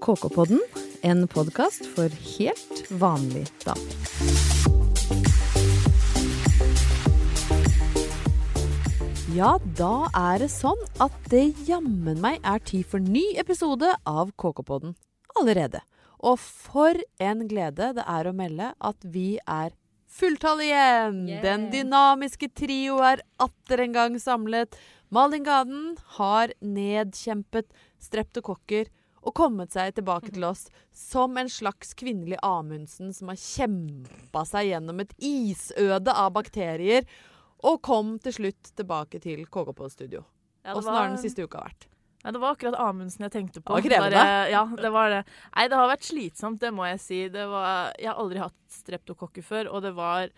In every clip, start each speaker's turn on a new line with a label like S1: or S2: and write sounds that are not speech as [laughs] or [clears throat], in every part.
S1: KK-podden, en podkast for helt vanlig damer. Ja, da er det sånn at det jammen meg er tid for ny episode av KK-podden allerede. Og for en glede det er å melde at vi er fulltall igjen!
S2: Yeah.
S1: Den dynamiske trio er atter en gang samlet. Malin Gaden har nedkjempet streptokokker og kommet seg tilbake til oss som en slags kvinnelig Amundsen som har kjempa seg gjennom et isøde av bakterier, og kom til slutt tilbake til KKP-studio.
S2: Ja,
S1: Åssen har den siste uka vært?
S2: Ja, det var akkurat Amundsen jeg tenkte på.
S1: Det var krevende.
S2: Ja, det var det. Nei, det har vært slitsomt, det må jeg si. Det var, jeg har aldri hatt streptokokker før, og det var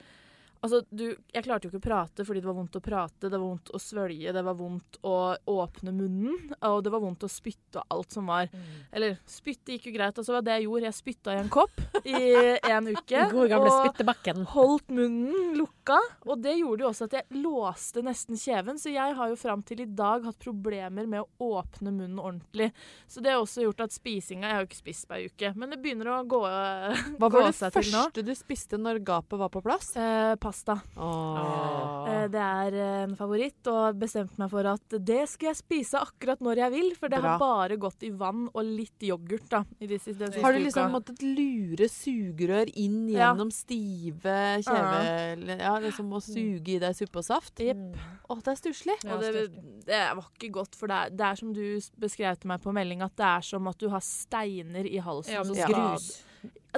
S2: Altså, du Jeg klarte jo ikke å prate fordi det var vondt å prate, det var vondt å svølge, det var vondt å åpne munnen, og det var vondt å spytte og alt som var Eller spytte gikk jo greit, og så var det jeg gjorde. Jeg spytta i en kopp i [laughs] en uke.
S3: God gamle
S2: og
S3: spyttebakken.
S2: holdt munnen lukka, og det gjorde jo også at jeg låste nesten kjeven. Så jeg har jo fram til i dag hatt problemer med å åpne munnen ordentlig. Så det har også gjort at spisinga Jeg har jo ikke spist på ei uke, men det begynner å gå,
S1: Hva
S2: gå
S1: var det
S2: seg til nå.
S1: første du spiste når gapet var på plass?
S2: Eh, pasta.
S1: Åh.
S2: Oh. det er eh, en favoritt, og bestemte meg for at det skal jeg spise akkurat når jeg vil. For det
S1: Bra.
S2: har bare gått i vann og litt yoghurt da, siste,
S1: Har du liksom
S2: uka.
S1: måttet lure sugerør inn
S2: Ja.
S1: gjennom stive kjeve... eller- Ja, liksom å suge i deg suppe og saft?
S2: Jepp.
S1: Å, det er stusslig.
S3: Ja,
S2: det, det var ikke godt, for det er, det er som du beskrev til meg på melding, at det er som at du har steiner i halsen.
S3: Ja,
S1: Ja.
S3: grus.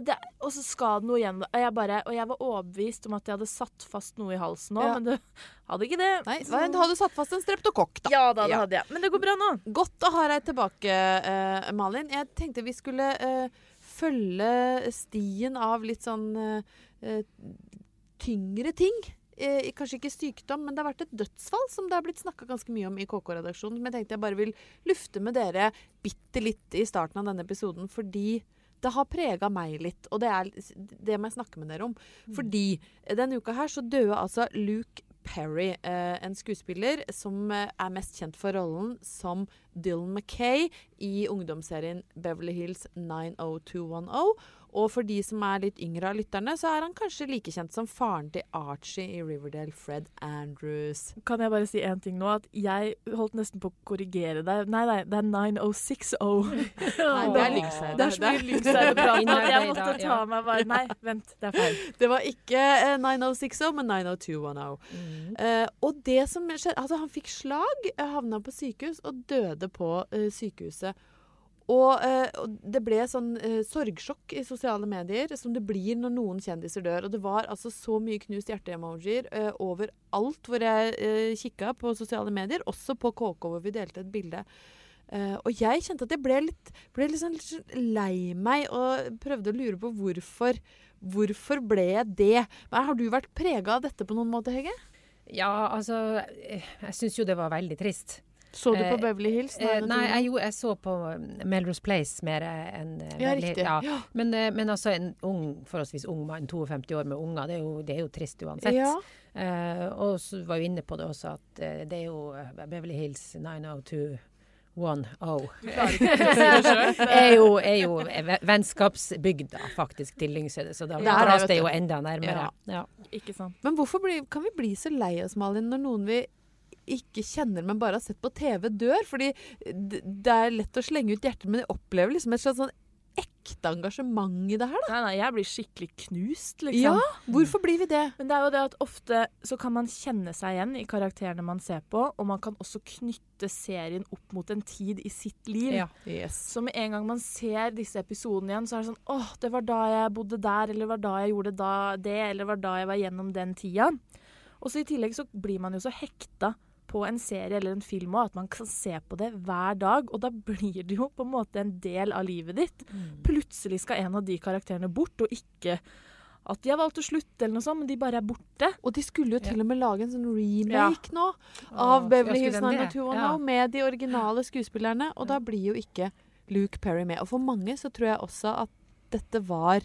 S2: Det- og så skal det noe igjen. Og jeg, bare, og jeg var overbevist om at jeg hadde satt fast noe i halsen nå,
S1: Ja.
S2: men du hadde ikke det.
S1: Nei,
S2: Så-
S1: Du hadde satt fast en streptokokk, da.
S2: Ja da, det
S1: Ja.
S2: hadde jeg. Men det går bra nå.
S1: Godt å ha deg tilbake, uh, Malin. Jeg tenkte vi skulle uh, følge stien av litt sånn eh, tyngre ting. Eh, kanskje ikke sykdom, men det har vært et dødsfall som det har blitt snakka ganske mye om i KK-redaksjonen. Som jeg tenkte jeg bare vil lufte med dere bitte litt i starten av denne episoden. Fordi det har prega meg litt, og det, er, det må jeg snakke med dere om. Fordi denne uka her så døde altså Luke Perry, eh, en skuespiller som eh, er mest kjent for rollen som Dylan Mackay i ungdomsserien Beverly Hills 90210. Og for de som er litt yngre av lytterne, så er han kanskje like kjent som faren til Archie i Riverdale, Fred Andrews.
S2: Kan jeg bare si én ting nå? At jeg holdt nesten på å korrigere deg. Nei, nei, det er 9060. [laughs]
S1: Nei, det er lyngseiere.
S2: Det er så mye lyngseileprat at jeg måtte ta meg bare Nei, vent, det er feil. [laughs]
S1: Det var ikke eh, 9060, men 90210.
S3: Mm.
S1: Uh, og det som skjedde Altså, han fikk slag, eh, havna på sykehus og døde på eh, sykehuset. Og, eh, det ble sånn eh, sorgsjokk i sosiale medier, som det blir når noen kjendiser dør. Og det var altså så mye knust hjerte-emojier eh, overalt hvor jeg uh, kikka på sosiale medier, også på KK hvor vi delte et bilde. Uh, og jeg kjente at jeg ble litt, ble litt, sånn, litt lei meg og prøvde å lure på hvorfor. Hvorfor ble jeg det? Men har du vært prega av dette på noen måte, Hege?
S3: Ja, altså eh, Jeg syns jo det var veldig trist.
S1: Så du på
S3: Eh,
S1: Beverly Hills?
S3: Eh, nei, jeg, jo, jeg så på Melrose Place mer enn eh,
S1: Ja, riktig.
S3: Hills.
S1: Ja.
S3: Men, eh, men altså en ung, forholdsvis ung mann, 52 år med unger, det er jo, det er jo trist uansett.
S1: Ja.
S3: Eh, og så var vi inne på det også, at eh, det er jo eh, Beverly Hills 90210 [laughs] er jo, er jo vennskapsbygda faktisk til Lyngseidet, så da
S1: Det er
S3: dras det jo enda nærmere. Ja.
S2: Ikke sant.
S1: Men hvorfor bli, kan vi bli så lei oss, Malin, når noen vi ikke kjenner, men bare har sett på TV, dør? Fordi det er lett å slenge ut hjertet, men jeg opplever liksom et slags sånn ekte engasjement i det her, da.
S2: Nei, nei, jeg blir skikkelig knust, liksom.
S1: Ja, hvorfor blir vi det?
S2: Men det er jo det at ofte så kan man kjenne seg igjen i karakterene man ser på, og man kan også knytte serien opp mot en tid i sitt liv.
S3: Ja.
S1: Yes.
S2: Så med en gang man ser disse episodene igjen, så er det sånn åh, det var da jeg bodde der, eller det var da jeg gjorde da det, eller det var da jeg var gjennom den tida. Og så i tillegg så blir man jo så hekta på en serie eller en film òg, at man kan se på det hver dag, og da blir det jo på en måte en del av livet ditt. Plutselig skal en av de karakterene bort, og ikke at de har valgt å slutte eller noe sånt, men de bare er borte.
S1: Og de skulle jo til og med lage en sånn remake nå
S3: Åh,
S1: av Beverly Hills
S3: skulle den
S1: 90210
S3: Ja.
S1: med de originale skuespillerne, og da blir jo ikke Luke Perry med. Og for mange så tror jeg også at dette var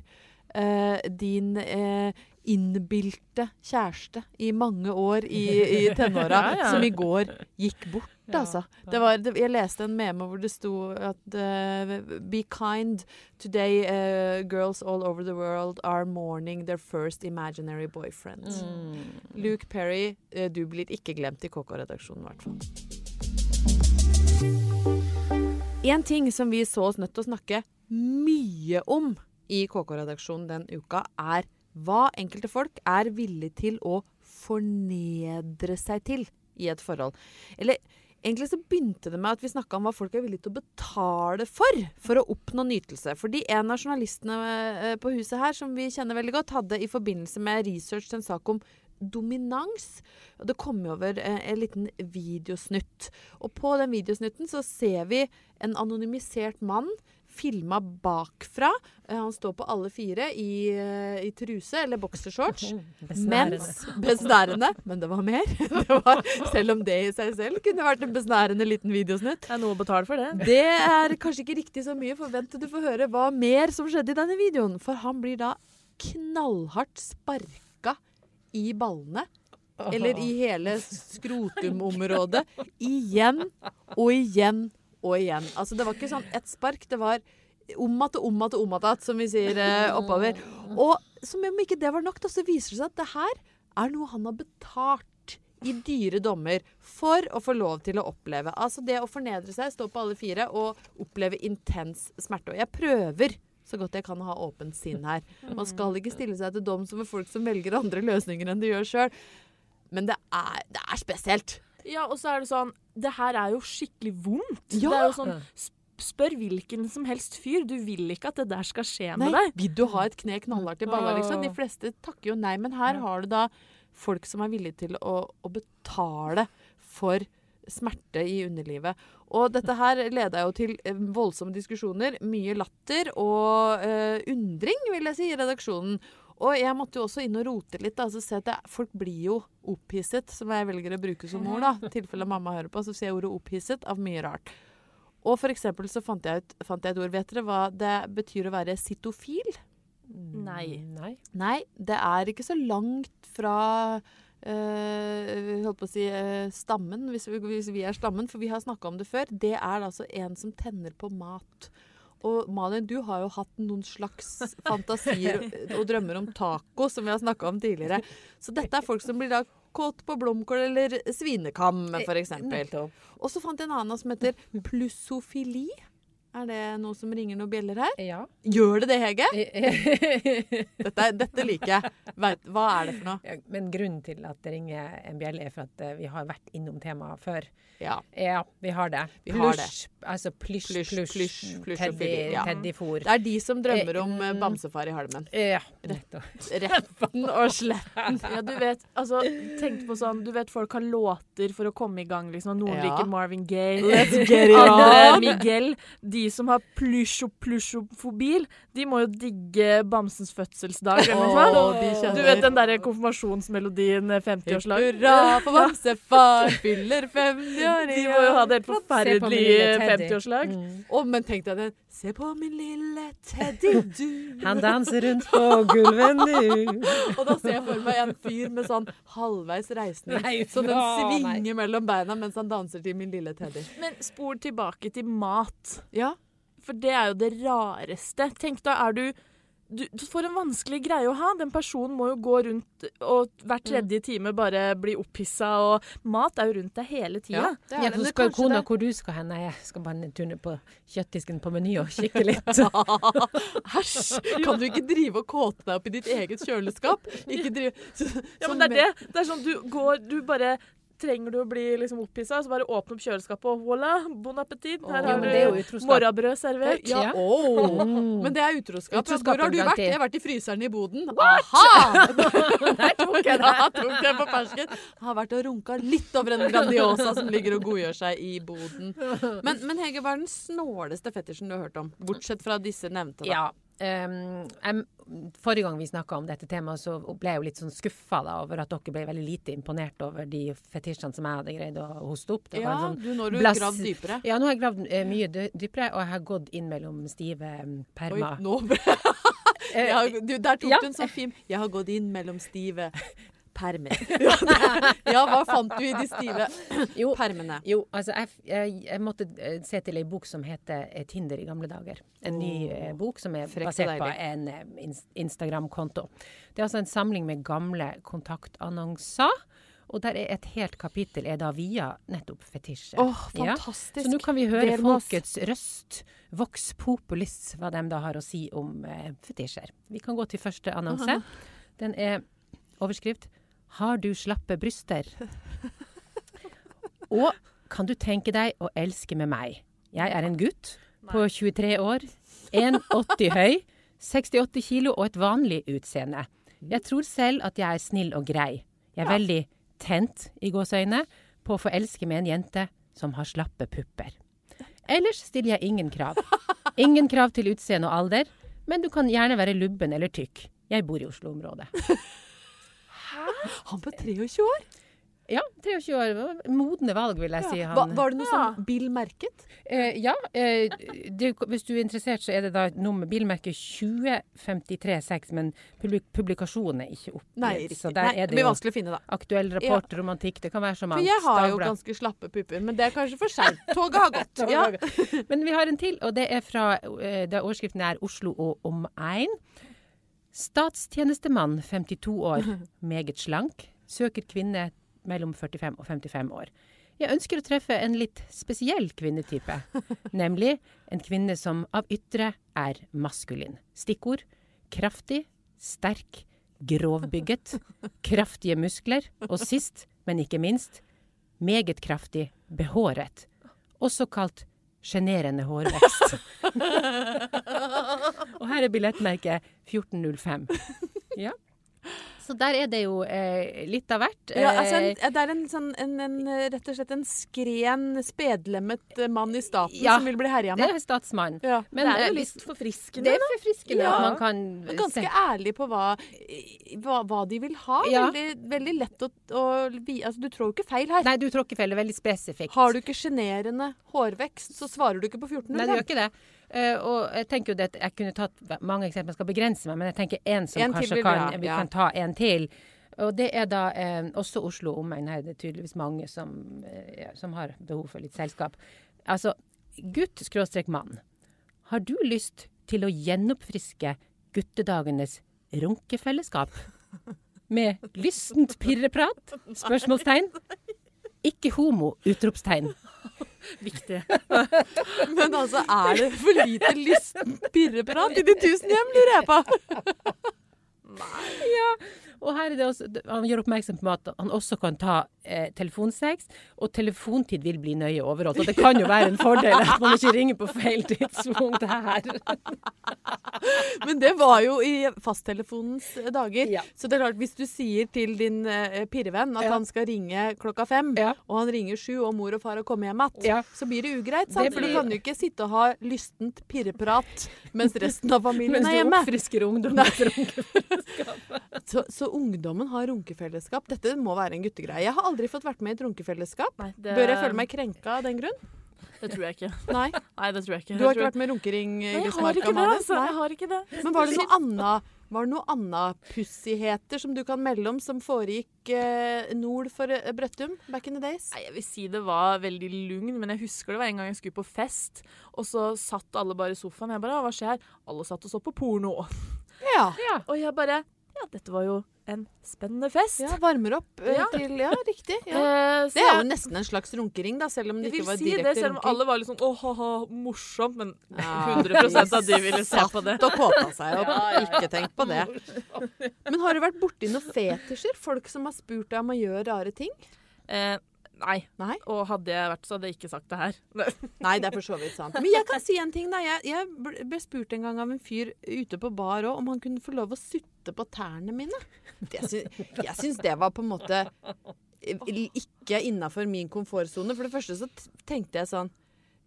S1: eh, din eh, innbilte kjæreste i mange år i, i [laughs] tenåra,
S2: Ja, ja.
S1: som i går gikk bort. Altså. Det var, jeg leste en meme hvor det sto at uh, Be kind. Today uh, girls all over the world are mourning their first imaginary boyfriend.
S3: Mm.
S1: Luke Perry, uh, du blir ikke glemt i KK-redaksjonen, i hvert fall. En ting som vi så oss nødt til å snakke mye om i KK-redaksjonen den uka, er hva enkelte folk er villige til å fornedre seg til i et forhold. Eller egentlig så begynte det med at vi snakka om hva folk er villige til å betale for for å oppnå nytelse. Fordi en av journalistene eh, på huset her, som vi kjenner veldig godt, hadde i forbindelse med research en sak om dominans. Og det kom over eh, en liten videosnutt. Og på den videosnutten så ser vi en anonymisert mann filma bakfra. Eh, han står på alle fire i, eh, i truse eller boksershorts. [laughs]
S3: Besnærende.
S1: Mens [laughs] besnærende. Men det var mer. [laughs] Det var, selv om det i seg selv kunne vært en besnærende liten videosnutt.
S2: Det er noe å betale for det.
S1: Det er kanskje ikke riktig så mye. Forvent du får høre hva mer som skjedde i denne videoen. For han blir da knallhardt sparka i ballene. Eller i hele skrotumområdet. Igjen og igjen og igjen. Altså det var ikke sånn ett spark. Det var om att og om att og om att, som vi sier eh, [laughs] oppover. Og som om ikke det var nok, da, så viser det seg at det her er noe han har betalt i dyre dommer for å få lov til å oppleve. Altså det å fornedre seg, stå på alle fire og oppleve intens smerte. Og jeg prøver så godt jeg kan ha åpent sinn her. Man skal ikke stille seg til doms over folk som velger andre løsninger enn de gjør sjøl. Men det er, det er spesielt.
S2: Ja, og så er det sånn Det her er jo skikkelig vondt.
S1: Ja.
S2: Det er jo sånn Spør hvilken som helst fyr. Du vil ikke at det der skal skje med
S1: Nei,
S2: deg.
S1: vil du ha et kne knallhardt i balla, liksom? De fleste takker jo nei, men her har du da folk som er villige til å, å betale for smerte i underlivet. Og dette her leda jo til eh, voldsomme diskusjoner, mye latter og eh, undring, vil jeg si, i redaksjonen. Og jeg måtte jo også inn og rote litt. Da, så se at det, Folk blir jo opphisset, som jeg velger å bruke som ord. da, I tilfelle mamma hører på, så sier jeg ordet 'opphisset' av mye rart. Og for eksempel så fant jeg, ut, fant jeg et ord. Vet dere hva det betyr å være sitofil?
S2: Nei.
S3: Nei.
S1: Nei, det er ikke så langt fra Uh, holdt på å si uh, stammen, hvis vi, hvis vi er stammen, for vi har snakka om det før. Det er altså en som tenner på mat. Og Malin, du har jo hatt noen slags fantasier og drømmer om taco, som vi har snakka om tidligere. Så dette er folk som blir da kåt på blomkål eller svinekam, f.eks.
S3: Nettopp.
S1: Og så fant jeg en annen som heter plussofili. Er det noe som ringer noen bjeller her?
S3: Ja.
S1: Gjør det det, Hege? [laughs] Dette, dette liker jeg. Vet, hva er det for noe?
S3: Men grunnen til at det ringer en bjelle, er for at eh, vi har vært innom temaet før.
S1: Ja.
S3: Ja, vi har det.
S1: Vi har det.
S3: Altså plysj,
S1: Plysj,
S3: teddy,
S1: ja.
S3: teddyfôr.
S1: Det er de som drømmer om eh,
S3: Mm.
S1: bamsefar i halmen.
S3: Ja, nettopp.
S1: Retten og sletten. [laughs]
S2: Ja, du vet, altså, tenk på sånn, du vet folk har låter for å komme i gang, liksom. Noen
S1: Ja.
S2: liker Marvin Gaye.
S1: Let's get it on!
S2: Miguel. De som har plysjo-plysjofobil, de må jo digge Bamsens fødselsdag
S1: de kjenner.
S2: Du vet den derre konfirmasjonsmelodien eh, 50-årslag?
S1: Hurra for bamsefar fyller 50 år
S2: De må jo ha det helt forferdelige 50-årslag.
S3: Mm.
S1: Å, men tenk deg den. Se på min lille Teddy, du. [laughs]
S3: Han danser rundt på [laughs] gulvet nå.
S1: Og da ser jeg for meg en fyr med sånn halvveis reisning.
S3: Nei,
S1: Så den svinger nei. mellom beina mens han danser til min lille Teddy.
S2: Men spol tilbake til mat.
S1: Ja.
S2: For det er jo det rareste. Tenk da, er du, du For en vanskelig greie å ha. Den personen må jo gå rundt og hver tredje time bare bli opphissa, og mat er jo rundt deg hele tida.
S1: det er
S3: Ja, så
S1: kanskje
S3: kona
S1: det-
S3: hvor du skal hen. Nei, jeg skal bare en tur ned på kjøttdisken på Meny og kikke litt. [laughs]
S1: Æsj! Kan du ikke drive og kåte deg opp i ditt eget kjøleskap? [laughs] Ikke drive så,
S2: Ja, men det er det. Det er sånn du går Du bare Trenger du å bli liksom opphissa, så bare åpne opp kjøleskapet, og voilà, bon appétit. Her
S3: Ja,
S2: har
S3: men det jo
S2: du morrabrød servert.
S1: Ja.
S3: Mm.
S1: Men det er utroskap.
S3: Utroskap
S1: Hvor har du vært? Jeg har vært i fryseren i boden. Aha! [laughs]
S3: Der tok jeg det.
S1: Da tok jeg på fersken. Har vært og runka litt over en Grandiosa som ligger og godgjør seg i boden. Men, men Hege, hva er den snåleste fetisjen du har hørt om? Bortsett fra disse nevnte, da.
S3: Ja. Em, forrige gang vi snakka om dette temaet, så ble jeg jo litt sånn skuffa over at dere ble veldig lite imponert over de fetisjene som jeg hadde greid å hoste opp. Det var
S1: Ja,
S3: sånn
S1: du, nå har du
S3: blass-
S1: gravd dypere.
S3: Ja, nå har jeg gravd uh, mye dypere, og jeg har gått inn mellom stive perma
S1: Oi, nå ble [laughs]
S3: Eh,
S1: har, du, Der tok
S3: ja.
S1: du en sånn fin Jeg har gått inn mellom stive permer. [laughs] ja, hva fant du i de stive
S3: Jo,
S1: permene?
S3: Jo, altså jeg, jeg, jeg måtte eh, se til ei bok som heter eh, Tinder i gamle dager. En ny eh, bok som er basert på en eh, Instagram-konto. Det er altså en samling med gamle kontaktannonser. Og der er et helt kapittel er da via nettopp fetisjer.
S1: Åh,
S3: Ja.
S1: fantastisk.
S3: Så nå kan vi høre folkets røst, vox populis, hva de da har å si om eh, fetisjer. Vi kan gå til første annonse. [laughs] Den er overskrift 'Har du slappe bryster?' Og kan du tenke deg å elske med meg? Jeg er en gutt på 23 år, 1,80 høy, 68 kilo og et vanlig utseende. Jeg tror selv at jeg er snill og grei. Jeg er veldig tent i gåseøyne på å få elske med en jente som har slappe pupper. Ellers stiller jeg ingen krav. Ingen krav til utseende og alder, men du kan gjerne være lubben eller tykk. Jeg bor i Oslo-området.
S1: Han på 23 år?
S3: Ja, 23 år. Modne valg, vil jeg si.
S1: Hva,
S3: Han.
S1: var det noe
S2: Ja.
S1: sånn bilmerket?
S3: Eh, ja, eh, det, hvis du er interessert, så er det da nummer bilmerket 20536, men publik publikasjonen er ikke oppgitt.
S1: Nei,
S3: Så der
S1: Nei,
S3: er
S1: det
S3: det
S1: blir
S3: jo
S1: vanskelig å finne, da.
S3: aktuell rapport, romantikk, det kan være så
S1: For jeg har jo ganske slappe pupper, men det er kanskje for seint. Toget har gått. [laughs] Ja.
S3: Men vi har en til, og det er fra det er overskriften er Oslo og omegn. Statstjenestemann, 52 år, [laughs] meget slank, søker kvinne mellom 45 og 55 år. Jeg ønsker å treffe en litt spesiell kvinnetype, [laughs] nemlig en kvinne som av ytre er maskulin. Stikkord kraftig, sterk, grovbygget, [laughs] kraftige muskler, og sist, men ikke minst, meget kraftig, behåret. Også kalt sjenerende hårvekst. [laughs] og her er billettmerket 1405. Ja. Så der er det jo eh, litt av hvert.
S1: Ja, altså en,
S3: Eh,
S1: det er en sånn en, en, rett og slett en skren, spedlemmet eh, mann i staten
S3: Ja,
S1: som vil bli herja
S3: det
S1: med.
S3: er statsmann.
S1: Ja.
S3: Men
S2: det er
S3: eh,
S2: jo litt forfriskende.
S3: det er forfriskende
S1: Ja.
S3: at man kan
S1: Ganske
S3: se-
S1: ærlig på hva, hva, hva de vil ha.
S3: Ja.
S1: Veldig, veldig lett å, å altså, Du trår jo ikke feil her.
S3: Nei, du tråkker feil. Det er veldig spesifikt.
S1: Har du ikke sjenerende hårvekst, så svarer du ikke på 1400.
S3: Nei, du gjør ikke det. Eh, og jeg tenker jo det at jeg kunne tatt mange eksempler, jeg skal begrense meg, men jeg tenker en som
S1: En
S3: kanskje kan, vi
S1: ja.
S3: kan ta en til. Og det er da eh, også Oslo omegn. Her er det tydeligvis mange som, eh, som har behov for litt selskap. Altså, gutt skråstrek mann. Har du lyst til å gjenoppfriske guttedagenes runkefellesskap? Med lystent pirreprat? Spørsmålstegn. Ikke homo! Utropstegn. [laughs]
S2: Viktig. [laughs]
S1: Men altså, er det for lite lysten pirreprat i de tusen hjem, lurer jeg på? [laughs]
S3: Og her er det også, Han gjør oppmerksom på at han også kan ta eh, telefonsex, og telefontid vil bli nøye overholdt. Og det kan jo være en fordel at man ikke ringer på feil tidspunkt her. [laughs]
S1: Men det var jo i fasttelefonens dager.
S3: Ja.
S1: Så det er klart, hvis du sier til din eh, pirrevenn at
S3: Ja.
S1: han skal ringe klokka fem,
S3: Ja.
S1: og han ringer sju, og mor og far har kommet hjem igjen, så blir det ugreit. Sant?
S3: Det
S1: For du kan jo ikke sitte og ha lystent pirreprat mens resten av familien er hjemme.
S3: Mens du oppfrisker ungdommen. [laughs]
S1: Så, så ungdommen har runkefellesskap. Dette må være en guttegreie. Jeg har aldri fått vært med i et runkefellesskap.
S2: Nei, det,
S1: Bør jeg føle meg krenka av den grunn?
S2: Det tror jeg ikke. [laughs]
S1: Nei.
S2: Nei, det tror jeg ikke.
S1: Du har ikke vært med runkering
S2: Nei, jeg har ikke det, altså. Jeg har ikke det.
S1: Men var det noe annet var det noen annet pussigheter som du kan melde om som foregikk eh, nord for eh, Brøttum back in the days?
S2: Nei, jeg vil si det var veldig lugn, men jeg husker det var en gang jeg skulle på fest, og så satt alle bare i sofaen. Jeg bare, hva skjer? Alle satt og så på porno.
S1: Ja. [laughs]
S3: Ja.
S2: Og jeg bare, ja, dette var jo en spennende fest.
S1: ja varmer opp eh,
S2: Ja.
S1: til Ja, riktig. Ja.
S2: Eh,
S1: Det er jo nesten en slags runkering, da, selv om det ikke var direkte runking.
S2: jeg vil si det, selv om
S1: runking.
S2: alle var litt sånn åh, ha-ha, morsomt, men [laughs] 100% av de ville se på det.
S1: Satt og kåta seg opp. [laughs]
S2: Ja.
S1: Ikke tenk på det. Men har du vært borti noen fetisjer? Folk som har spurt deg om å gjøre rare ting?
S2: Eh, nei.
S1: Nei?
S2: Og hadde jeg vært så, hadde jeg ikke sagt det her. [laughs]
S1: Nei, det er for så vidt sant. Men jeg kan si en ting, da. Jeg, jeg ble- spurt en gang av en fyr ute på bar òg om han kunne få lov å sutte på tærne mine. Det jeg syns det var på en måte eh, ikke innafor min komfortsone. For det første så tenkte jeg sånn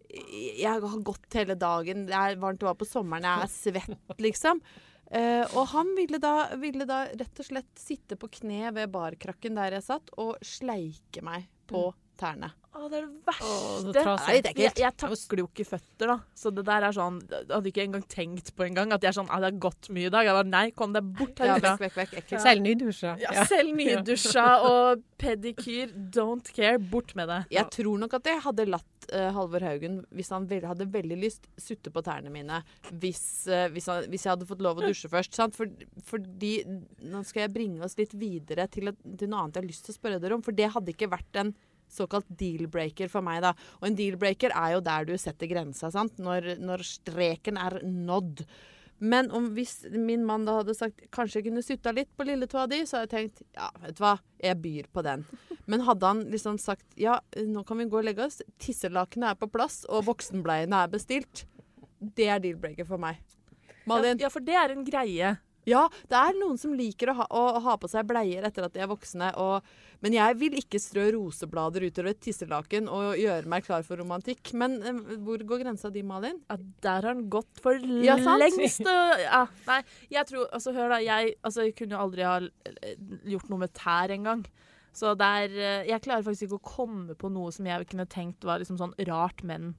S1: Jeg har gått hele dagen, det er varmt det var på sommeren, jeg er svett, liksom. Uh, og han ville da, ville da rett og slett sitte på kne ved barkrakken der jeg satt, og sleike meg på tærne.
S2: Å, det er det
S3: Å, så
S2: verste.
S3: trasig.
S1: Nei, det er
S2: jeg, jeg takler jo ikke føtter, da. Så det der er sånn Jeg hadde ikke engang tenkt på engang at jeg er sånn ah, Det har gått mye i dag. Jeg bare Nei, kom deg bort
S1: Ja,
S2: herfra.
S1: Ja.
S3: Selv nydusja.
S2: Ja, selv nydusja og pedikyr. Don't care. Bort med det.
S1: Jeg tror nok at jeg hadde latt eh, Halvor Haugen, hvis han vel, hadde veldig lyst, sutte på tærne mine hvis, eh, hvis, han, hvis jeg hadde fått lov å dusje først. Sant? For, fordi Nå skal jeg bringe oss litt videre til, et, til noe annet jeg har lyst til å spørre dere om. For det hadde ikke vært en såkalt deal-breaker for meg, da. Og en deal-breaker er jo der du setter grensa, sant. Når, når streken er nådd. Men om hvis min mann da hadde sagt kanskje jeg kunne sutta litt på lilletåa di, så hadde jeg tenkt ja, vet du hva, jeg byr på den. [laughs] Men hadde han liksom sagt ja, nå kan vi gå og legge oss, tisselakenet er på plass og voksenbleiene er bestilt, det er deal-breaker for meg. Malin?
S2: Ja, for det er en greie.
S1: Ja, det er noen som liker å ha, å ha på seg bleier etter at de er voksne. Og, men jeg vil ikke strø roseblader utover et tisselaken og gjøre meg klar for romantikk. Men eh, hvor går grensa di, Malin?
S2: Ja, der har den gått for
S1: Ja, sant?
S2: lengst. Ja, nei, jeg tror Altså, hør da. Jeg, altså, jeg kunne jo aldri ha eh, gjort noe med tær engang. Så der eh, Jeg klarer faktisk ikke å komme på noe som jeg kunne tenkt var liksom sånn rart, men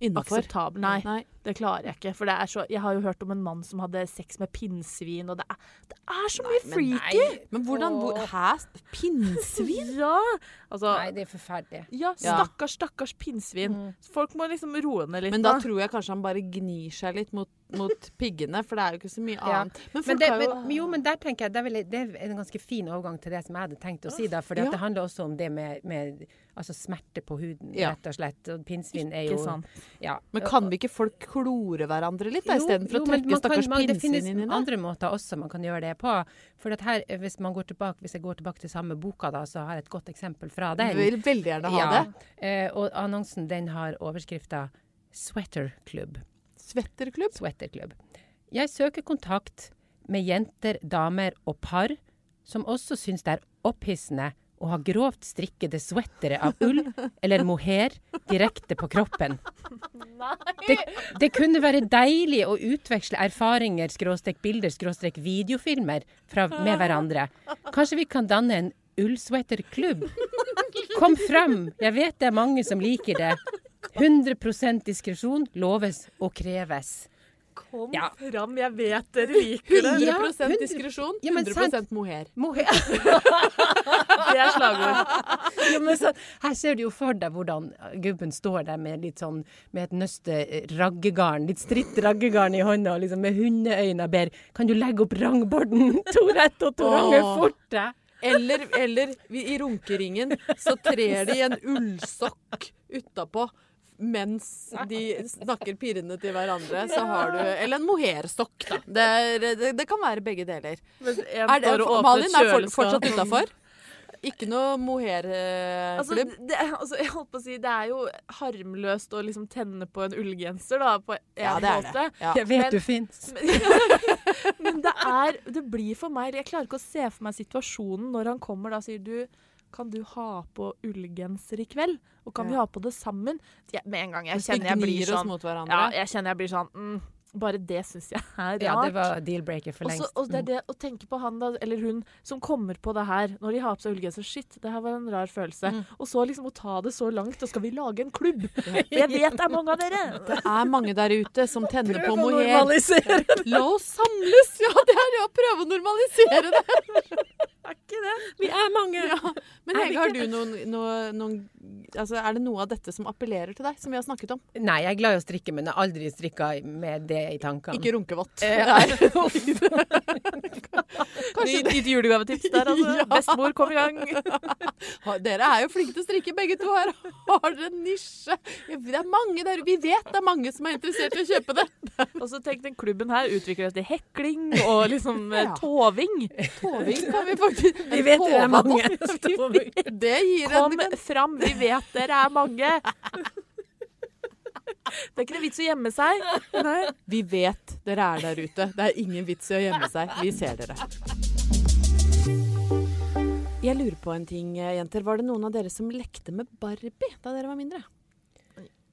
S1: Innafor.
S2: akseptabel. Nei,
S1: Nei.
S2: det klarer jeg ikke. For det er så Jeg har jo hørt om en mann som hadde sex med pinnsvin, og det er, det er så mye
S1: men
S2: freaky!
S1: Men hvordan hvor, Hæ? Pinnsvin? [laughs]
S2: Ja! Altså
S3: Nei, det er forferdelig.
S2: Ja, stakkars, stakkars pinnsvin.
S3: Mm.
S2: Folk må liksom roe ned litt.
S1: Men da tror jeg kanskje han bare gnir seg litt mot, mot piggene, for det er jo ikke så mye
S3: Ja.
S1: annet. Men
S3: Men, det,
S1: jo
S3: men, jo, men der tenker jeg det er, vel, det er en ganske fin overgang til det som jeg hadde tenkt å si. da, For
S1: Ja.
S3: det handler også om det med, med altså smerte på huden,
S1: Ja.
S3: rett og slett. Og pinnsvin er jo. Ja.
S1: Men kan vi ikke folk klore hverandre litt, istedenfor å
S3: kan-
S1: stakkars pinnsvin
S3: finnes
S1: inn i det?
S3: andre måter også man kan gjøre det på. For at her, hvis, man går tilbake, hvis jeg går tilbake til samme boka, da, så har jeg et godt eksempel fra den.
S1: Du vil veldig gjerne ha
S3: Ja,
S1: det.
S3: eh, og annonsen den har overskrifta 'Sweater Club'.
S1: Svetterklubb?
S3: Sweaterklubb. Jeg søker kontakt med jenter, damer og par som også syns det er opphissende å ha grovt strikkede sweatere av ull [laughs] eller mohair direkte på kroppen. Det, det kunne være deilig å utveksle erfaringer, skråstrek bilder, skråstrek videofilmer fra, med hverandre. Kanskje vi kan danne en ullsweaterklubb? Kom fram, jeg vet det er mange som liker det. 100% diskresjon loves og kreves.
S2: Kom
S3: Ja.
S2: fram, jeg vet dere liker det.
S1: 100
S3: Ja, 100
S1: diskresjon, 100
S3: sant.
S1: mohair.
S3: Mohair. [laughs]
S2: Det er slagord. [laughs]
S3: Ja, men så, her ser du jo for deg hvordan gubben står der med litt sånn med et nøste eh, raggegarn, litt stritt raggegarn i hånda, og liksom med hundeøyne og ber Kan du legge opp rangborden [laughs] to rett og to ganger
S1: Åh.
S3: forte?
S1: Eller, eller i runkeringen så trer de en ullsokk utapå. Mens de snakker pirrende til hverandre, så har du Eller en mohairstokk, da. Det, er- det, det kan være begge deler.
S2: Men
S1: Er det, Malin er for, fortsatt utafor? Ikke noe mohairklubb?
S2: Altså, det, altså, jeg holdt på å si, det er jo harmløst å liksom tenne på en ullgenser, da, på en
S1: ja, det er
S2: måte.
S1: det. Ja.
S3: Jeg vet
S2: Men-
S3: du fins. [laughs]
S2: Men det er Det blir for meg Jeg klarer ikke å se for meg situasjonen når han kommer da og sier du kan du ha på ullgenser i kveld? Og kan vi ha på det sammen? Ja, med en gang jeg kjenner jeg blir sånn. Ja, jeg kjenner jeg blir sånn mm, Bare det syns jeg er rart.
S3: Ja, det var deal-breaker for lengst.
S2: og det er det å tenke på han da, eller hun som kommer på det her når de har på seg ullgenser. Shit, det her var en rar følelse.
S3: Mm.
S2: Og så liksom å ta det så langt, og skal vi lage en klubb. [laughs] Jeg vet det er mange av dere. [laughs]
S1: Det er mange der ute som tenner på
S3: Prøv å normalisere [laughs] det!
S1: La oss samles! Ja, det er det å prøve å normalisere det.
S2: Er ikke det?
S3: Vi er mange.
S1: Ja. Men Hege, har du noen, noen, noen altså, Er det noe av dette som appellerer til deg, som vi har snakket om?
S3: Nei, jeg er glad i å strikke, men jeg har aldri strikka med det i tankene.
S1: Ikke runkevått.
S3: Eh, [laughs] [laughs]
S1: Kanskje
S2: Nytt julegavetips der, altså. [laughs]
S1: Ja.
S2: Bestemor, kom i gang.
S1: Dere er jo flinke til å strikke begge to her. Har dere en nisje? Det er mange der Vi vet det er mange som er interessert i å kjøpe det.
S2: Og så tenk den klubben her utvikler seg til hekling og liksom eh,
S1: Ja.
S2: toving.
S1: Toving kan vi faktisk
S3: Vi vet det er mange.
S1: Det gir
S2: Kom
S1: en
S2: fram, vi vet dere er mange. Det er ikke noe vits å gjemme seg. Nei.
S1: Vi vet dere er der ute. Det er ingen vits i å gjemme seg. Vi ser dere. Jeg lurer på en ting, jenter. Var det noen av dere som lekte med Barbie da dere var mindre?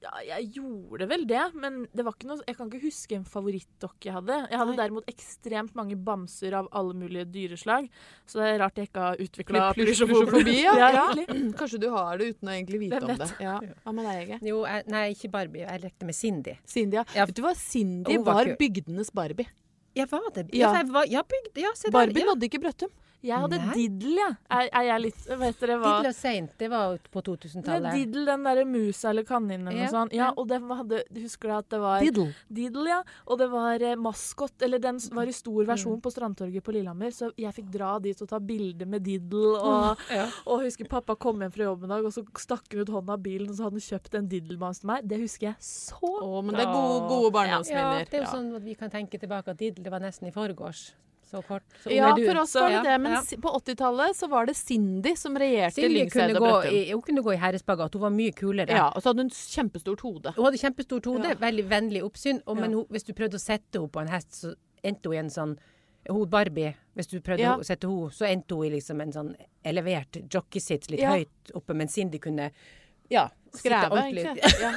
S2: Ja, jeg gjorde vel det, men det var ikke noe, jeg kan ikke huske en favorittdokke jeg hadde. Jeg hadde
S1: Nei.
S2: derimot ekstremt mange bamser av alle mulige dyreslag, så det er rart jeg ikke har utvikla
S1: plysjofobi. [laughs] ja.
S2: ja,
S1: ja. [clears throat] Kanskje du har det uten å egentlig vite om det. Ja. Hva med deg, Ege?
S3: Jo, jeg, nei, ikke Barbie. Jeg lekte med Cindy.
S1: Cindy, ja.
S3: Ja.
S1: Vet du hva? Cindy
S3: var
S1: var bygdenes Barbie.
S3: Ja, var det?
S1: Ja.
S3: Jeg var, ja, bygde, ja se der.
S1: Barbie
S3: Ja.
S1: nådde ikke Brøttum.
S2: Jeg hadde
S3: Nei.
S2: ja. jeg. Er, er jeg litt Vet dere hva?
S3: Diddel og Saint, det var på
S2: er
S3: 2000-tallet.
S2: Diddel, den derre musa eller kaninen eller
S3: Ja,
S2: noe sånt. Ja,
S3: ja.
S2: og det hadde Husker du at det var
S1: Diddel.
S2: Diddel, ja. Og det var eh, maskot, eller den var i stor
S3: Mm.
S2: versjon på Strandtorget på Lillehammer, så jeg fikk dra dit og ta bilde med Diddel. Og,
S3: Ja.
S2: og husker pappa kom hjem fra jobb en dag, og så stakk han ut hånda av bilen, og så hadde han kjøpt en Diddle-bamse til meg. Det husker jeg så
S1: Å, men det er gode, gode
S3: Ja, det er jo sånn at vi kan tenke tilbake at Diddel, det var nesten i forgårs. Så kort. Så
S1: Ja, for oss var det det, men
S3: ja.
S1: på 80-tallet så var det Cindy som regjerte
S3: kunne
S1: og Brøttum.
S3: hun kunne gå i herrespagat. Hun var mye kulere.
S1: Ja, og så hadde hun kjempestort hode.
S3: Hun hadde kjempestort hode,
S1: Ja.
S3: veldig vennlig oppsyn. Og, men hun, hvis du prøvde å sette henne på en hest, så endte hun i en sånn hun Barbie, hvis du prøvde
S1: Ja.
S3: å sette henne, så endte hun i liksom en sånn elevert jockeysits litt
S1: Ja.
S3: høyt oppe, men Cindy kunne ja,
S1: Skreve, egentlig. [laughs] Ja.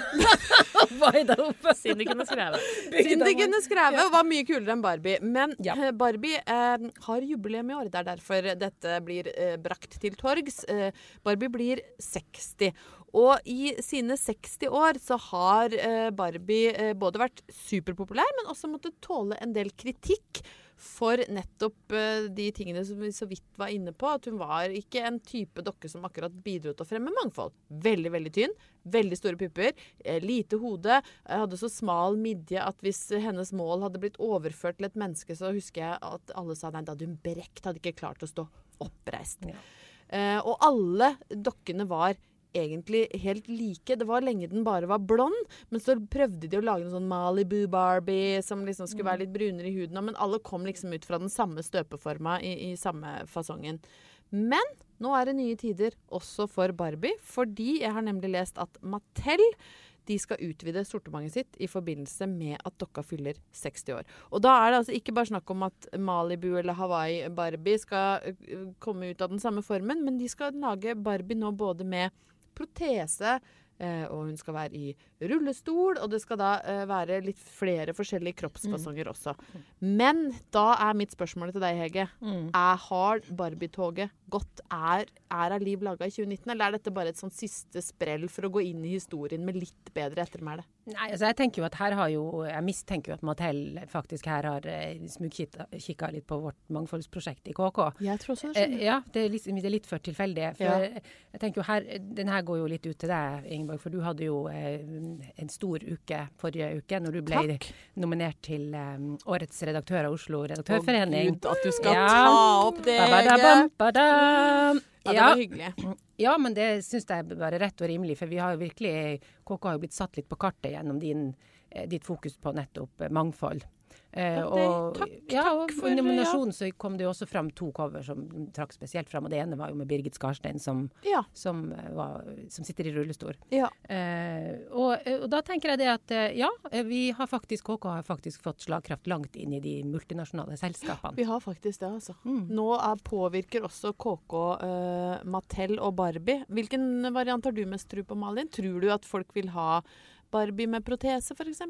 S2: Cindy kunne skrevet.
S1: Cindy kunne skreve og var mye kulere enn Barbie. Men
S3: Ja.
S1: eh, Barbie eh, har jubileum i år. Det er derfor dette blir eh, brakt til torgs. Eh, Barbie blir 60. Og i sine 60 år så har eh, Barbie eh, både vært superpopulær, men også måttet tåle en del kritikk for nettopp eh, de tingene som vi så vidt var inne på. At hun var ikke en type dokke som akkurat bidro til å fremme mangfold. Veldig, veldig tynn. Veldig store pupper. Eh, lite hode. eh, Hadde så smal midje at hvis hennes mål hadde blitt overført til et menneske, så husker jeg at alle sa nei, da hadde hun brekt. Hadde ikke klart å stå oppreist.
S3: Ja.
S1: Og alle dokkene var egentlig helt like. Det var lenge den bare var blond, men så prøvde de å lage en sånn Malibu Barbie som liksom skulle være litt brunere i huden. Men alle kom liksom ut fra den samme støpeforma i, i samme fasongen. Men nå er det nye tider også for Barbie, fordi jeg har nemlig lest at Mattel de skal utvide sortimentet sitt i forbindelse med at dokka fyller 60 år. Og da er det altså ikke bare snakk om at Malibu eller Hawaii Barbie skal komme ut av den samme formen, men de skal lage Barbie nå både med protese, eh, og hun skal være i rullestol, og det skal da eh, være litt flere forskjellige kroppsfasonger også. Men da er mitt spørsmål til deg, Hege.
S3: Mm.
S1: Er har Barbie-toget gått? Er, er liv laga i 2019, eller er dette bare et sånn siste sprell for å gå inn i historien med litt bedre ettermæle?
S3: Nei, altså jeg tenker jo at her har jo Jeg mistenker jo at Mattel faktisk her har eh, smugkikka litt på vårt mangfoldsprosjekt i KK.
S1: Jeg tror også
S3: Eh, ja, det er, litt, det er litt for tilfeldig. For jeg tenker jo her, Den her går jo litt ut til deg, Ingeborg, for du hadde jo eh, en stor uke forrige uke når du ble
S1: Takk.
S3: nominert til eh, Årets redaktør av Oslo Redaktørforening.
S1: Å Gud, at du skal
S3: Ja.
S1: ta opp det,
S3: Ba-ba-da-bam,
S1: Hege.
S3: ba-dam.
S1: Ja, det var hyggelig.
S3: ja, men det syns jeg bare rett og rimelig, for vi har jo virkelig KK har jo blitt satt litt på kartet gjennom din, eh, ditt fokus på nettopp eh, mangfold. Eh, og,
S1: takk,
S3: ja, og
S1: for-
S3: I nominasjonen så kom det jo også fram to cover som trakk spesielt fram. Og det ene var jo med Birgit Skarstein, som,
S1: Ja.
S3: som, eh, var, som sitter i rullestol.
S1: ja.
S3: Eh, og, eh, og da tenker jeg det at eh, ja, vi har faktisk, KK har faktisk fått slagkraft langt inn i de multinasjonale selskapene.
S1: Vi har faktisk det, altså.
S3: Mm.
S1: Nå er, påvirker også KK eh, Mattel og Barbie. Hvilken variant har du mest tro på, Malin? Tror du at folk vil ha Barbie med protese, f.eks.?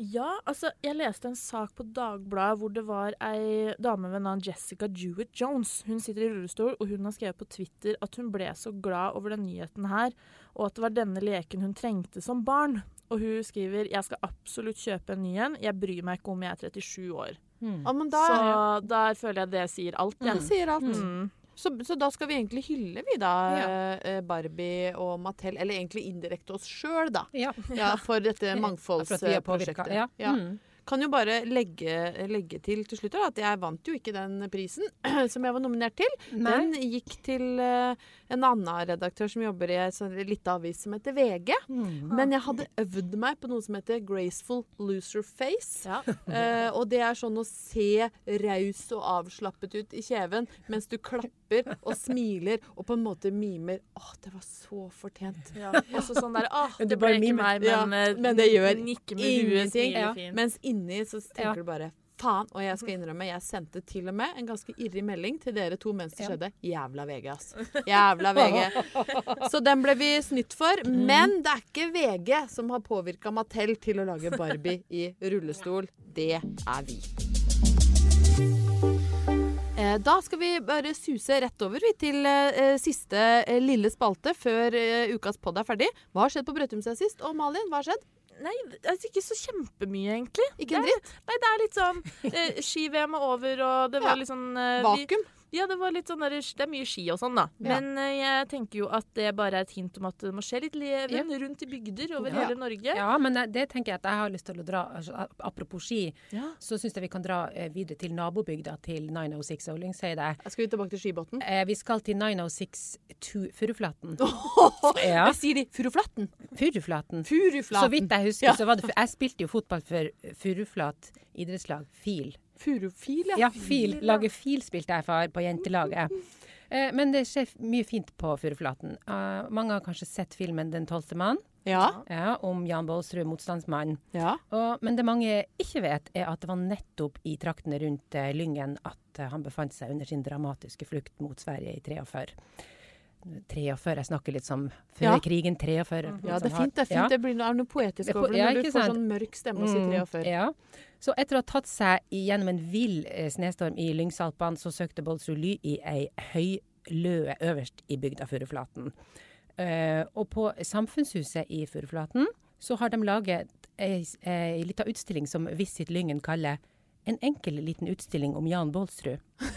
S2: Ja, altså, jeg leste en sak på Dagbladet hvor det var ei dame ved navn Jessica Jewett Jones. Hun sitter i rullestol, og hun har skrevet på Twitter at hun ble så glad over den nyheten her, og at det var denne leken hun trengte som barn. Og hun skriver jeg skal absolutt kjøpe en ny en, jeg bryr meg ikke om jeg er 37 år.
S3: Mm.
S1: Ja, men da
S2: Så der føler jeg det sier alt,
S1: det
S2: jeg.
S1: sier alt.
S2: Mm.
S1: Så, så da skal vi egentlig hylle vi da
S3: Ja.
S1: eh, Barbie og Mattel, eller egentlig indirekte oss sjøl, da.
S3: Ja,
S1: Ja, for dette [laughs] mangfoldsprosjektet.
S3: Ja. Mm.
S1: Kan jo bare legge, legge til til slutt at jeg vant jo ikke den prisen [clears throat] som jeg var nominert til.
S3: Nei.
S1: Den gikk til eh, en annen redaktør som jobber i en sånn liten avis som heter VG.
S3: Mm.
S1: Men jeg hadde øvd meg på noe som heter graceful loser face.
S2: Ja. [laughs]
S1: Eh, og det er sånn å se raus og avslappet ut i kjeven mens du klapper og smiler og på en måte mimer. Åh, det var så fortjent.
S2: Ja. Også sånn der
S3: Du
S2: det ble ikke meg, men, ja,
S1: men det gjør
S2: med huet,
S1: Ingenting.
S3: Ja.
S1: Mens inni så tenker
S3: Ja.
S1: du bare faen. Og jeg skal innrømme, jeg sendte til og med en ganske irrig melding til dere to mens det skjedde. Jævla VG, ass. Jævla VG. [laughs] Så den ble vi snytt for. Men det er ikke VG som har påvirka Mattel til å lage Barbie [laughs] i rullestol. Det er vi. Eh, Da skal vi bare suse rett over vi, til eh, siste eh, lille spalte før ukas pod er ferdig. Hva har skjedd på Brøttum siden sist? Og Malin, hva har skjedd?
S2: Nei, altså ikke så kjempemye, egentlig.
S1: Ikke en
S2: er-
S1: dritt?
S2: Nei, det er litt sånn eh, Ski-VM er over, og det var
S1: Ja.
S2: litt sånn eh, vi,
S1: Vakuum?
S2: Ja, det var litt sånn der, Det er mye ski og sånn, da.
S1: Ja.
S2: Men eh, jeg tenker jo at det bare er et hint om at det må skje litt leven rundt i bygder over
S3: Ja.
S2: hele Norge.
S3: Ja, men det, det tenker jeg at jeg har lyst til å dra altså, Apropos ski,
S2: Ja.
S3: så syns jeg vi kan dra eh, videre til nabobygda til 906 og Lyngseidet.
S1: Skal vi tilbake til Skibotn?
S3: Eh, vi skal til 906 to Furuflaten. [laughs] Ja.
S1: Jeg sier de Furuflaten?
S3: Furuflaten.
S1: Furuflaten.
S3: Så vidt jeg husker,
S1: Ja.
S3: så var det [laughs] Jeg spilte jo fotball for Furuflat idrettslag, FIL.
S1: Furufil, ja.
S3: Ja, FIL. Lage FIL spilte jeg for på jentelaget. [laughs] Eh, men det skjer mye fint på Furuflaten. Eh, mange har kanskje sett filmen 'Den tolvte mann',
S1: Ja.
S3: ja, om Jan Baalsrud, motstandsmannen.
S1: ja.
S3: Men det mange ikke vet, er at det var nettopp i traktene rundt eh, Lyngen at eh, han befant seg under sin dramatiske flukt mot Sverige i 43. 43, jeg snakker litt som før
S1: Ja.
S3: krigen 43.
S1: Ja, det er fint. Det er fint.
S3: Ja.
S1: Det blir noe, er noe poetisk
S3: er
S1: over det
S3: ja,
S1: når du får
S3: sant?
S1: sånn mørk stemme og sier
S3: Mm,
S1: 43.
S3: Ja. Så etter å ha tatt seg gjennom en vill eh, snestorm i Lyngsalpene, så søkte Bolsrud ly i ei høyløe øverst i bygda Furuflaten. Uh, og på Samfunnshuset i Furuflaten så har de laget ei, ei lita utstilling som Visit Lyngen kaller en enkel liten utstilling om Jan Bolsrud. [laughs]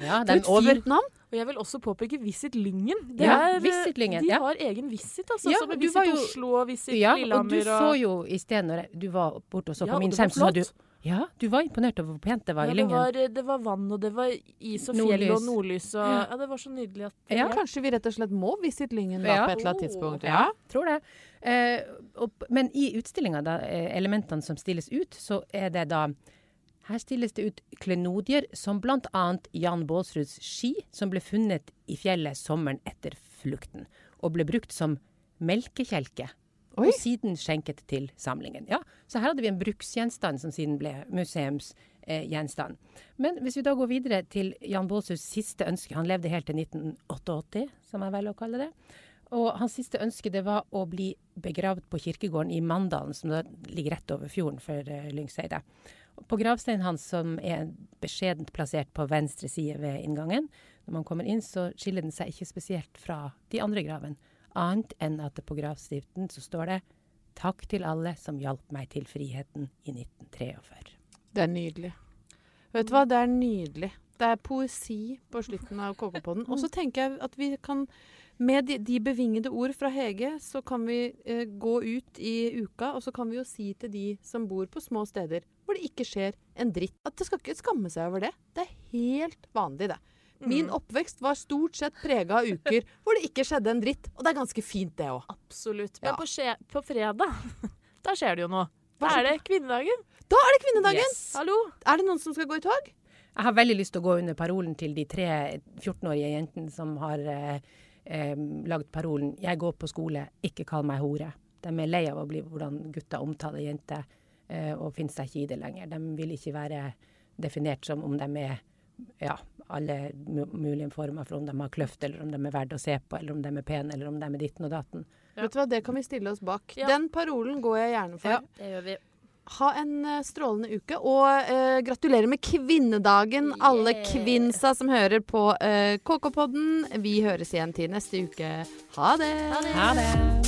S3: Ja,
S1: Det er
S3: den
S1: et fint navn.
S2: Og jeg vil også påpeke Visit Lyngen. Det
S3: Ja,
S2: er, eh,
S3: Visit Lyngen,
S2: De
S3: ja.
S2: har egen Visit, altså.
S3: Ja,
S2: som Visit
S3: jo-
S2: Oslo og Visit
S3: Ja, og du
S2: Lillehammer.
S3: så jo i sted når jeg- du var borte og så på
S2: ja,
S3: min skjerm, så sa du. Ja, du var imponert over hvor pent det var
S2: ja,
S3: i
S2: det,
S3: Lyngen.
S2: var, det var vann, og det var is og fjell
S3: Nordlys.
S2: og nordlys. Og, ja, det var så nydelig at
S3: Ja.
S1: Kanskje vi rett og slett må Visit Lyngen da, på et eller annet tidspunkt.
S3: Ja, tror det. Eh, og, men i utstillinga, da, eh, elementene som stilles ut, så er det da Her stilles det ut klenodier som bl.a. Jan Baalsruds ski, som ble funnet i fjellet sommeren etter flukten, og ble brukt som melkekjelke.
S1: Oi.
S3: Og siden skjenket til samlingen. Ja, så her hadde vi en bruksgjenstand som siden ble museumsgjenstand. Men hvis vi da går videre til Jan Baalsruds siste ønske Han levde helt til 1988, som jeg velger å kalle det. Og hans siste ønske det var å bli begravd på kirkegården i Mandalen, som da ligger rett over fjorden for uh, Lyngseidet. På gravsteinen hans, som er beskjedent plassert på venstre side ved inngangen, når man kommer inn, så skiller den seg ikke spesielt fra de andre gravene. Annet enn at det på gravstiften så står det 'Takk til alle som hjalp meg til friheten i 1943'.
S1: Det er nydelig. Vet du hva, det er nydelig. Det er poesi på slutten av KK-podden. Og så tenker jeg at vi kan, med de, de bevingede ord fra Hege, så kan vi eh, gå ut i uka, og så kan vi jo si til de som bor på små steder hvor det ikke skjer en dritt, at det skal ikke skamme seg over det. Det er helt vanlig, det. Min oppvekst var stort sett prega av uker [laughs] hvor det ikke skjedde en dritt, og det er ganske fint, det òg.
S2: Absolutt. Men
S1: Ja.
S2: på, skje, på fredag, [laughs] da skjer det jo noe. Da er det kvinnedagen.
S1: Da er det kvinnedagen!
S3: Yes.
S2: Hallo.
S1: Er det noen som skal gå i tog?
S3: Jeg har veldig lyst til å gå under parolen til de tre 14-årige jentene som har eh, eh, lagd parolen 'Jeg går på skole, ikke kall meg hore'. De er lei av å bli hvordan gutter omtaler jenter, og finner seg ikke i det lenger. De vil ikke være definert som om de er ja, alle mulige former for om de har kløft, eller om de er verdt å se på, eller om de er pene, eller om de er ditten og datten.
S2: Ja.
S1: Vet du hva, Det kan vi stille oss bak.
S2: Ja.
S1: Den parolen går jeg gjerne for.
S3: Ja.
S2: Det gjør vi.
S1: Ha en eh, strålende uke, og eh, gratulerer med kvinnedagen, alle kvinnsa som hører på eh, KK-podden. Vi høres igjen til neste uke. Ha det!
S2: Ha det.
S3: Ha det!